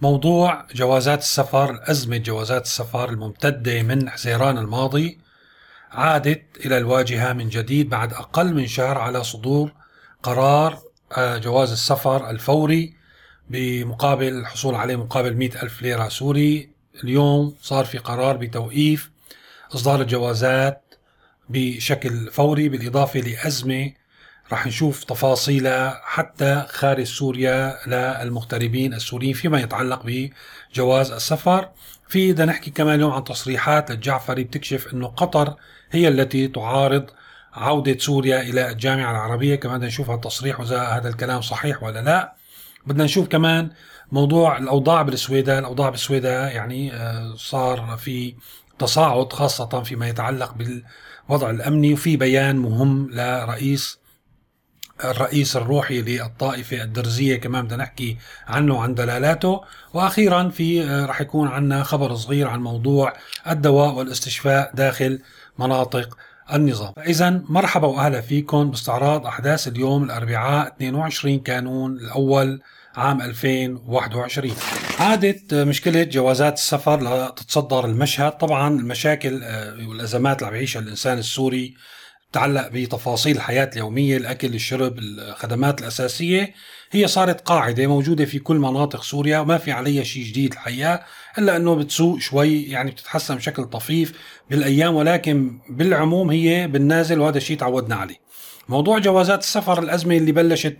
موضوع جوازات السفر أزمة جوازات السفر الممتدة من حزيران الماضي عادت إلى الواجهة من جديد بعد أقل من شهر على صدور قرار آه، جواز السفر الفوري بمقابل الحصول عليه مقابل مئة ألف ليرة سوري. اليوم صار في قرار بتوقيف إصدار الجوازات بشكل فوري بالإضافة لأزمة راح نشوف تفاصيلها حتى خارج سوريا للمغتربين السوريين فيما يتعلق بجواز السفر. في بدنا نحكي كمان اليوم عن تصريحات للجعفري بتكشف إنه قطر هي التي تعارض عودة سوريا إلى الجامعة العربية. كمان بدنا نشوف هالتصريح وإذا هذا الكلام صحيح ولا لا. بدنا نشوف كمان موضوع الأوضاع بالسويداء الأوضاع بالسويداء يعني آه، صار في تصاعد خاصة فيما يتعلق بالوضع الأمني وفي بيان مهم لرئيس الرئيس الروحي للطائفة الدرزية كمان بدنا نحكي عنه عن دلالاته. وأخيرا في آه، رح يكون عنا خبر صغير عن موضوع الدواء والاستشفاء داخل مناطق النظام. فإذا مرحبا وأهلا فيكم باستعراض أحداث اليوم الأربعاء 22 كانون الأول عام 2021 عادت مشكلة جوازات السفر لتتصدر المشهد. طبعا المشاكل آه، والأزمات اللي عم يعيشها الإنسان السوري تتعلق بتفاصيل الحياة اليومية الأكل الشرب الخدمات الأساسية. هي صارت قاعدة موجودة في كل مناطق سوريا وما في عليها شيء جديد الحقيقة إلا أنه بتسوء شوي يعني بتتحسن بشكل طفيف بالأيام ولكن بالعموم هي بالنازل وهذا الشيء تعودنا عليه. موضوع جوازات السفر الأزمة اللي بلشت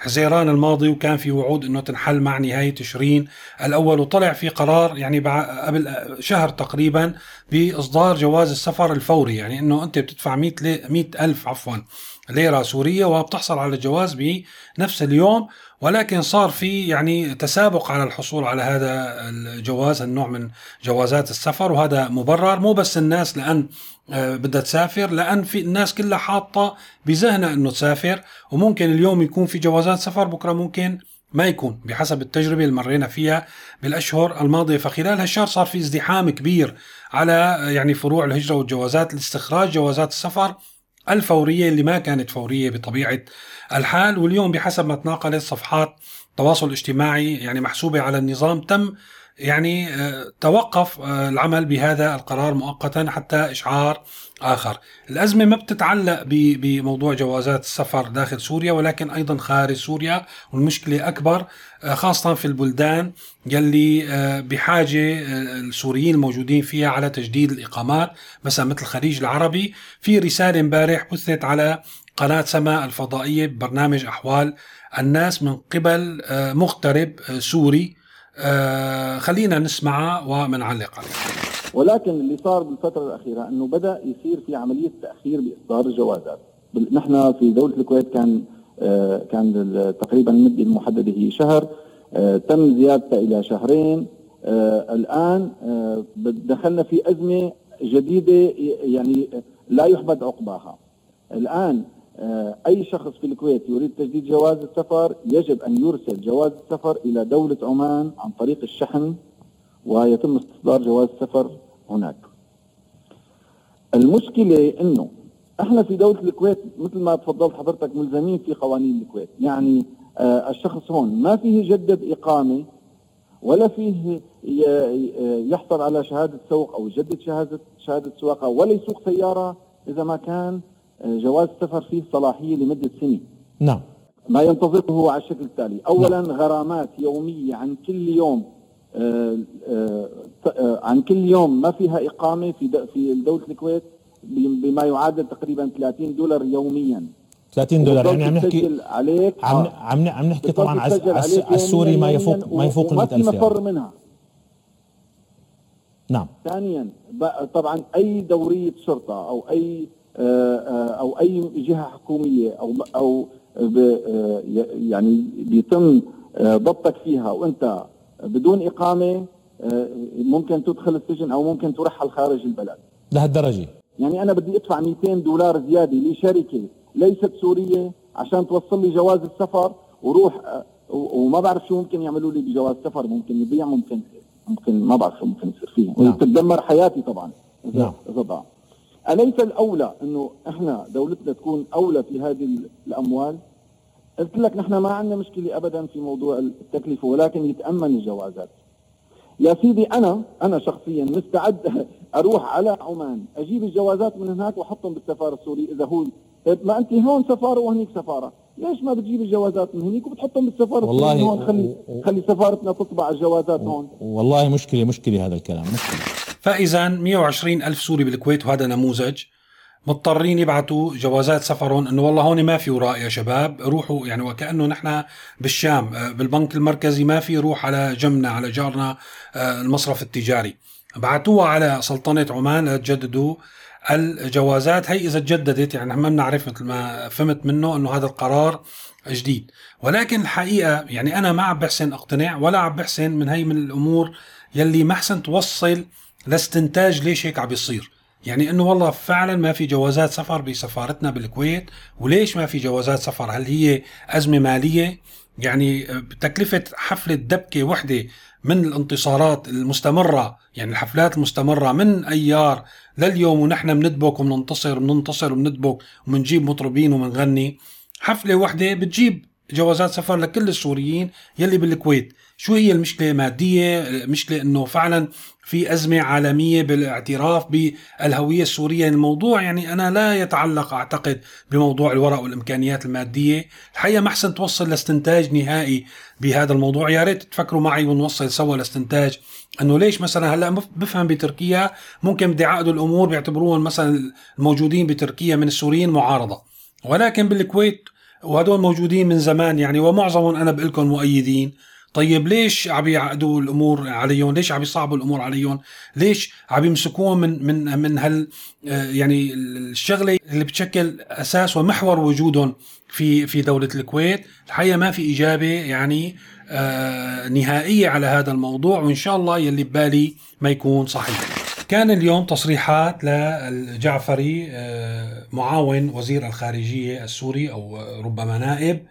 بحزيران الماضي وكان في وعود أنه تنحل مع نهاية تشرين. الأول وطلع في قرار يعني قبل شهر تقريبا بإصدار جواز السفر الفوري. يعني أنه أنت بتدفع 100 ألف عفوا ليرة سورية وبتحصل على الجواز بنفس اليوم. ولكن صار في يعني تسابق على الحصول على هذا الجواز النوع من جوازات السفر. وهذا مبرر مو بس الناس لأن بدها تسافر لأن في الناس كلها حاطة بذهنها أنه تسافر وممكن اليوم يكون في جوازات سفر بكرة ممكن ما يكون بحسب التجربة اللي مرينا فيها بالأشهر الماضية. فخلال هالشهر صار في ازدحام كبير على آه، يعني فروع الهجرة والجوازات لاستخراج جوازات السفر الفورية اللي ما كانت فورية بطبيعة الحال. واليوم بحسب ما تناقلت صفحات التواصل الاجتماعي يعني محسوبة على النظام تم يعني آه، توقف آه، العمل بهذا القرار مؤقتا حتى إشعار آخر. الأزمة ما بتتعلق بموضوع جوازات السفر داخل سوريا ولكن أيضا خارج سوريا والمشكلة أكبر آه، خاصة في البلدان يلي بحاجة السوريين الموجودين فيها على تجديد الإقامات مثلا مثل الخليج العربي. في رسالة امبارح بثت على قناة سماء الفضائية ببرنامج أحوال الناس من قبل مغترب سوري. آه خلينا نسمعها ومنعلق عليها ولكن اللي صار بالفترة الأخيرة أنه بدأ يصير في عملية تأخير بإصدار الجوازات. نحن في دولة الكويت كان آه كان تقريبا المدة المحددة هي شهر. آه تم زيادتها إلى شهرين. الآن دخلنا في أزمة جديدة يعني لا يحمد عقباها. الآن أي شخص في الكويت يريد تجديد جواز السفر يجب أن يرسل جواز السفر إلى دولة عمان عن طريق الشحن ويتم استصدار جواز السفر هناك. المشكلة أنه إحنا في دولة الكويت مثل ما تفضلت حضرتك ملزمين في قوانين الكويت. يعني آه الشخص هون ما فيه يجدد إقامة ولا فيه يحصل على شهادة سوق أو يجدد شهادة شهادة سواقة ولا يسوق سيارة إذا ما كان جواز السفر فيه صلاحية لمدة سنة نعم. ما ينتظره هو على الشكل التالي أولا نعم. غرامات يومية عن كل يوم آه، آه، آه، عن كل يوم ما فيها إقامة في في دولة الكويت بما يعادل تقريبا 30 دولار يوميا. 30 دولار. يعني عم نحكي عليك عم عم عم نحكي طبعا على السوري ما يفوق ما يفوق ال 100000 مفر منها. نعم. ثانيا طبعا أي دورية شرطة أو أي آه، آه، أو أي جهة حكومية أو أو آه، يعني بيتم ضبطك فيها وأنت بدون إقامة ممكن تدخل السجن أو ممكن ترحل خارج البلد. لهالدرجة؟ يعني أنا بدي أدفع 200 دولار زيادة لشركة ليست سورية عشان توصل لي جواز السفر وروح وما بعرف شو ممكن يعملوا لي بجواز سفر ممكن يبيع ممكن ممكن ما بعرف شو ممكن يصير فيه نعم. تدمر حياتي طبعا. اذا نعم. إذا ضاع. أليس الأولى أنه إحنا دولتنا تكون أولى في هذه الأموال؟ قلت لك نحن ما عندنا مشكلة ابدا في موضوع التكلفة ولكن يتامن الجوازات. يا سيدي أنا أنا شخصيا مستعد أروح على عمان أجيب الجوازات من هناك وأحطهم بالسفارة السورية. إذا هو طيب ما أنت هون سفارة وهنيك سفارة. ليش ما بتجيب الجوازات من هنيك وبتحطهم بالسفارة والله هون خلي خلي سفارتنا تطبع الجوازات هون. والله مشكلة مشكلة هذا الكلام مشكلة. فاذا 120 ألف سوري بالكويت وهذا نموذج. مضطرين يبعثوا جوازات سفرهم إنه والله هون ما في وراء يا شباب. روحوا يعني وكأنه نحن بالشام آه، بالبنك المركزي ما في روح على جمنا على جارنا آه، المصرف التجاري. بعثوها على سلطنة عمان لتجددوا الجوازات. هي إذا تجددت يعني ما بنعرف مثل ما فهمت منه إنه هذا القرار جديد. ولكن الحقيقة يعني أنا ما عم بحسن أقتنع ولا عم بحسن من هي من الأمور يلي ما حسن توصل لاستنتاج ليش هيك عم بيصير؟ يعني إنه والله فعلا ما في جوازات سفر بسفارتنا بالكويت وليش ما في جوازات سفر؟ هل هي أزمة مالية؟ يعني تكلفه حفلة دبكة وحدة من الانتصارات المستمرة يعني الحفلات المستمرة من أيار لليوم ونحن بندبك وبننتصر وبننتصر وبندبك وبنجيب مطربين وبنغني حفلة وحدة بتجيب جوازات سفر لكل السوريين يلي بالكويت. شو هي المشكلة ماديه مشكله إنه فعلا في أزمة عالمية بالاعتراف بالهوية السورية. الموضوع يعني أنا لا يتعلق أعتقد بموضوع الورق والإمكانيات المادية. الحقيقة ما احسن توصل لاستنتاج نهائي بهذا الموضوع. يا ريت تفكروا معي ونوصل سوا لاستنتاج. إنه ليش مثلا هلأ بفهم بتركيا ممكن بدي عقدوا الأمور بيعتبروهم مثلا الموجودين بتركيا من السوريين معارضة. ولكن بالكويت وهدول موجودين من زمان يعني ومعظمهم أنا بقول لكم مؤيدين طيب ليش عم يعقدوا الأمور عليهم؟ ليش عم يصعبوا الأمور عليهم؟ ليش عم يمسكوهم من من من هال آه، يعني الشغلة اللي بتشكل أساس ومحور وجودهم في في دولة الكويت؟ الحقيقة ما في إجابة يعني آه نهائية على هذا الموضوع وإن شاء الله يلي ببالي ما يكون صحيح. كان اليوم تصريحات للجعفري آه معاون وزير الخارجية السوري أو ربما نائب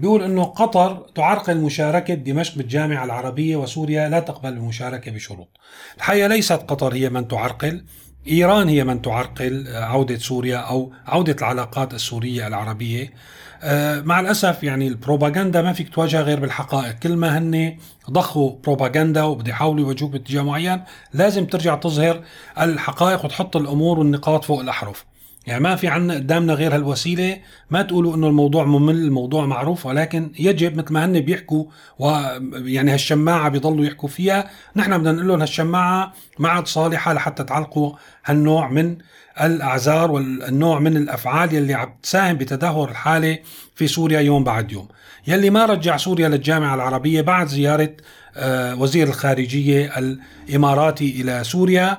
بيقول إنه قطر تعرقل مشاركة دمشق بالجامعة العربية وسوريا لا تقبل المشاركة بشروط. الحقيقة ليست قطر هي من تعرقل، إيران هي من تعرقل عودة سوريا أو عودة العلاقات السورية العربية. آه، مع الأسف يعني البروباغندا ما فيك تواجهها غير بالحقائق، كل ما هن ضخوا بروباغندا وبده يحاولوا يوجهوك باتجاه معين، لازم ترجع تظهر الحقائق وتحط الأمور والنقاط فوق الأحرف. يعني ما في عنا قدامنا غير هالوسيلة. ما تقولوا إنه الموضوع ممل الموضوع معروف ولكن يجب مثل ما هن بيحكوا ويعني هالشماعة بيضلوا يحكوا فيها. نحن بدنا نقول لهم هالشماعة ما عاد صالحة لحتى تعلقوا هالنوع من الأعذار والنوع من الأفعال يلي عم تساهم بتدهور الحالة في سوريا يوم بعد يوم. يلي ما رجع سوريا للجامعة العربية بعد زيارة آه، وزير الخارجية الإماراتي إلى سوريا.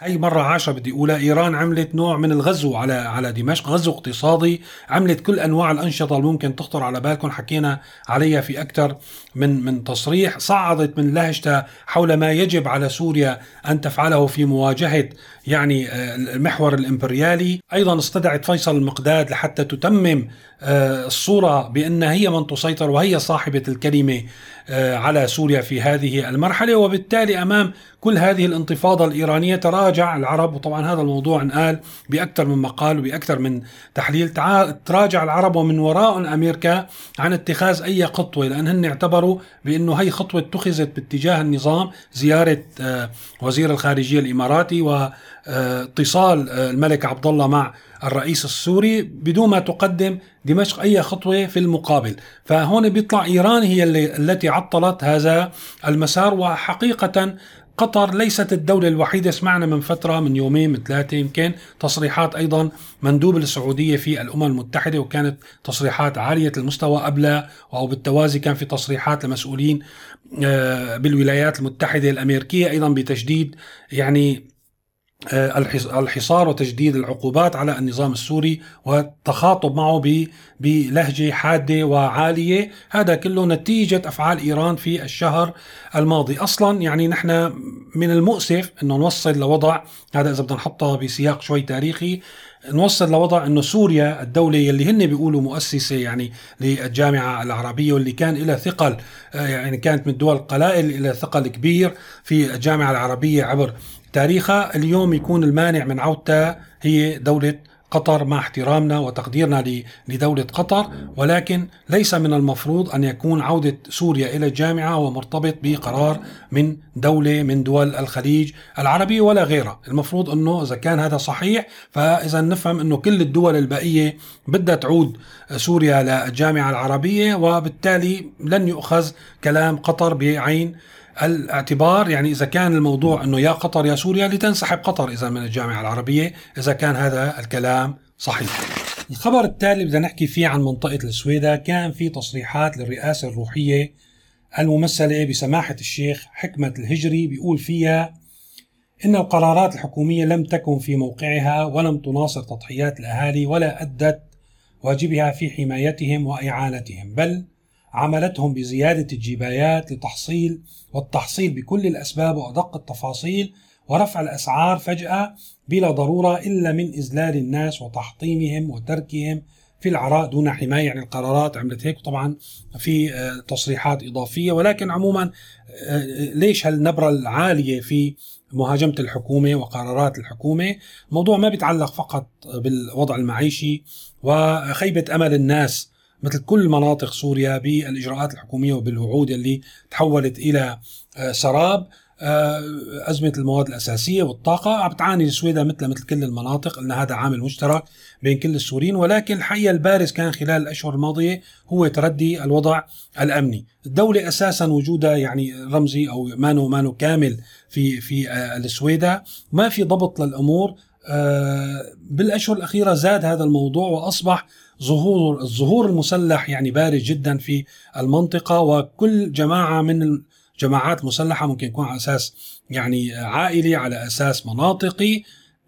هي مرة عاشرة بدي أقولها إيران عملت نوع من الغزو على على دمشق غزو اقتصادي عملت كل أنواع الأنشطة اللي ممكن تخطر على بالكم حكينا عليها في أكثر من من تصريح. صعدت من لهجتها حول ما يجب على سوريا أن تفعله في مواجهة يعني آه، المحور الإمبريالي. أيضا استدعت فيصل المقداد لحتى تتمم آه، الصورة بأنها هي من تسيطر وهي صاحبة الكلمة آه، على سوريا في هذه المرحلة. وبالتالي أمام كل هذه الانتفاضة الإيرانية تراجع العرب. وطبعا هذا الموضوع انقال بأكثر من مقال وبأكثر من تحليل. تراجع العرب ومن وراء أمريكا عن اتخاذ أي خطوة لأن هن اعتبروا بأنه هي خطوة اتخذت باتجاه النظام زيارة وزير الخارجية الإماراتي واتصال الملك عبد الله مع الرئيس السوري بدون ما تقدم دمشق أي خطوة في المقابل. فهون بيطلع إيران هي اللي التي عطلت هذا المسار وحقيقة قطر ليست الدولة الوحيدة سمعنا من فترة من يومين من ثلاثة يمكن تصريحات أيضا مندوب السعودية في الأمم المتحدة وكانت تصريحات عالية المستوى قبلها أو بالتوازي كان في تصريحات لمسؤولين آه، بالولايات المتحدة الأمريكية أيضا بتجديد يعني آه، الحصار وتجديد العقوبات على النظام السوري والتخاطب معه بلهجة حادة وعالية، هذا كله نتيجة أفعال إيران في الشهر الماضي، أصلا يعني نحن من المؤسف إنه نوصل لوضع هذا إذا بدنا نحطها بسياق شوي تاريخي نوصل لوضع إنه سوريا الدولة يلي هن بيقولوا مؤسسة يعني للجامعة العربية واللي كان لها ثقل آه، يعني كانت من الدول القلائل لها ثقل كبير في الجامعة العربية عبر تاريخها اليوم يكون المانع من عودتها هي دولة قطر مع احترامنا وتقديرنا لدولة قطر ولكن ليس من المفروض أن يكون عودة سوريا إلى الجامعة ومرتبط بقرار من دولة من دول الخليج العربي ولا غيرها. المفروض أنه إذا كان هذا صحيح فإذا نفهم أنه كل الدول البقية بدها تعود سوريا للجامعة العربية وبالتالي لن يؤخذ كلام قطر بعين الاعتبار يعني إذا كان الموضوع أنه يا قطر يا سوريا لتنسحب قطر إذا من الجامعة العربية إذا كان هذا الكلام صحيح. الخبر التالي بدنا نحكي فيه عن منطقة السويدة كان في تصريحات للرئاسة الروحية الممثلة بسماحة الشيخ حكمة الهجري بيقول فيها إن القرارات الحكومية لم تكن في موقعها ولم تناصر تضحيات الأهالي ولا أدت واجبها في حمايتهم وإعانتهم بل عملتهم بزيادة الجبايات لتحصيل والتحصيل بكل الأسباب وأدق التفاصيل ورفع الأسعار فجأة بلا ضرورة إلا من إذلال الناس وتحطيمهم وتركهم في العراء دون حماية. يعني القرارات عملت هيك طبعا في آه، تصريحات إضافية. ولكن عموما آه، ليش هالنبرة العالية في مهاجمة الحكومة وقرارات الحكومة؟ الموضوع ما بيتعلق فقط بالوضع المعيشي وخيبة أمل الناس مثل كل مناطق سوريا بالإجراءات الحكومية وبالوعود اللي تحولت إلى آه، سراب آه، أزمة المواد الأساسية والطاقة. عم بتعاني السويدة مثل مثل كل المناطق قلنا هذا عامل مشترك بين كل السوريين. ولكن الحقيقة البارز كان خلال الأشهر الماضية هو تردي الوضع الأمني. الدولة أساسا وجودها يعني رمزي أو مانو مانو كامل في في آه، السويدة. ما في ضبط للأمور بالأشهر الأخيرة زاد هذا الموضوع وأصبح ظهور الظهور المسلح يعني بارز جدا في المنطقة وكل جماعة من الجماعات المسلحة ممكن يكون على أساس يعني عائلي على أساس مناطقي.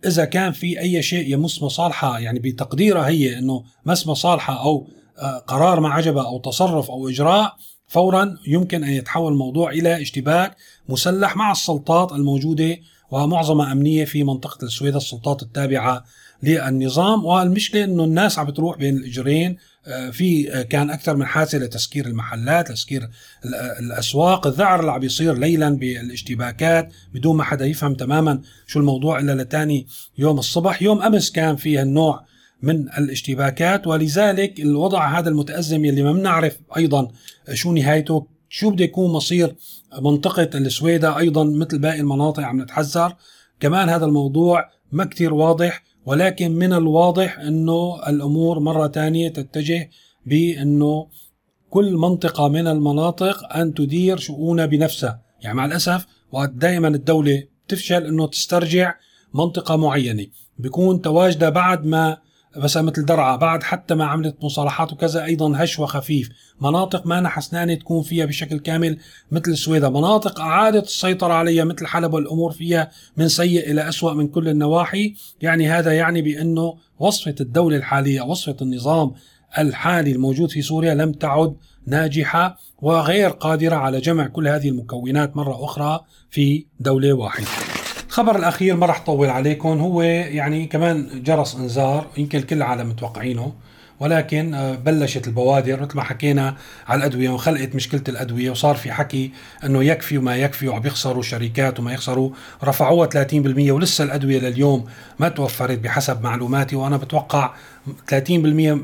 إذا كان في أي شيء يمس مصالحها يعني بتقديرها هي أنه مس مصالحها أو آه، قرار ما عجبها أو تصرف أو إجراء فورا يمكن أن يتحول الموضوع إلى اشتباك مسلح مع السلطات الموجودة ومعظمها أمنية في منطقة السويد السلطات التابعة للنظام. والمشكلة إنه الناس عم بتروح بين الإجرين. آه، في آه، كان أكثر من حادثة لتسكير المحلات تسكير آه، الأسواق. الذعر اللي عم بيصير ليلا بالاشتباكات بدون ما حدا يفهم تماما شو الموضوع إلا لتاني يوم الصبح. يوم أمس كان في هالنوع من الاشتباكات ولذلك الوضع هذا المتأزم يلي ما بنعرف أيضا شو نهايته شو بده يكون مصير منطقة السويدة. أيضا مثل باقي المناطق عم نتحذر. كمان هذا الموضوع ما كتير واضح. ولكن من الواضح أنه الأمور مرة ثانية تتجه بأنه كل منطقة من المناطق أن تدير شؤونها بنفسها. يعني مع الأسف دائما الدولة تفشل أنه تسترجع منطقة معينة. بيكون تواجدها بعد ما بس مثل درعا. بعد حتى ما عملت مصالحات وكذا أيضا هش وخفيف مناطق ما حسنانه تكون فيها بشكل كامل مثل السويدة. مناطق أعادت السيطرة عليها مثل حلب والأمور فيها من سيء إلى أسوأ من كل النواحي. يعني هذا يعني بأنه وصفة الدولة الحالية وصفة النظام الحالي الموجود في سوريا لم تعد ناجحة وغير قادرة على جمع كل هذه المكونات مرة أخرى في دولة واحدة. الخبر الأخير ما راح طول عليكم هو يعني كمان جرس إنذار يمكن كل العالم متوقعينه ولكن آه، بلشت البوادر مثل ما حكينا على الأدوية وخلقت مشكلة الأدوية وصار في حكي إنه يكفي وما يكفي وعم يخسروا شركات وما يخسروا رفعوها 30% ولسه الأدوية لليوم ما توفرت بحسب معلوماتي وأنا بتوقع 30%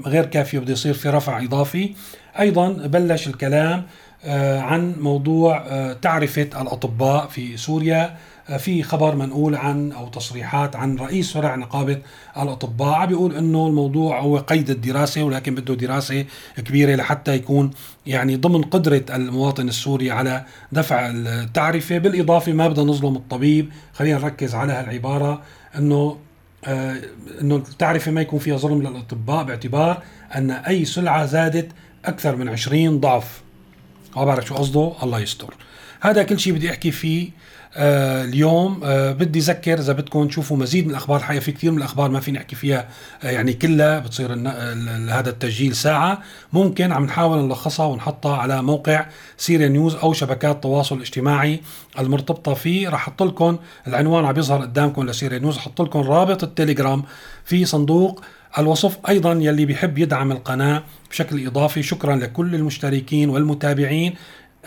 غير كافية بده يصير في رفع إضافي. أيضا بلش الكلام آه، عن موضوع آه، تعرفة الأطباء في سوريا. في خبر منقول عن أو تصريحات عن رئيس فرع نقابة الأطباء. عم بيقول إنه الموضوع هو قيد الدراسة ولكن بده دراسة كبيرة لحتى يكون يعني ضمن قدرة المواطن السوري على دفع التعرفة. بالإضافة ما بدنا نظلم الطبيب. خلينا نركز على هالعبارة إنه آه إنه التعرفة ما يكون فيها ظلم للأطباء باعتبار أن أي سلعة زادت أكثر من 20 ضعف. ما بعرف شو قصده. الله يستر. هذا كل شيء بدي أحكي فيه آه اليوم آه بدي أذكر إذا بدكم تشوفوا مزيد من الأخبار الحقيقة في كثير من الأخبار ما في نحكي فيها آه يعني كلها بتصير هذا التسجيل ساعة. ممكن عم نحاول نلخصها ونحطها على موقع سيريا نيوز أو شبكات التواصل الاجتماعي المرتبطة فيه. راح أحط لكم العنوان عم يظهر قدامكم لسيريا نيوز. أحط لكم رابط التليجرام في صندوق الوصف أيضا يلي بيحب يدعم القناة بشكل إضافي. شكرا لكل المشتركين والمتابعين.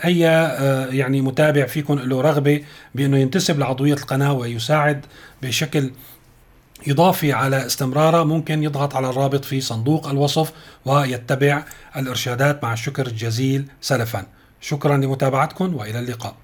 اي آه، يعني متابع فيكم له رغبة بأنه ينتسب لعضوية القناة ويساعد بشكل إضافي على استمراره. ممكن يضغط على الرابط في صندوق الوصف ويتبع الإرشادات. مع الشكر الجزيل سلفا. شكرا لمتابعتكم وإلى اللقاء.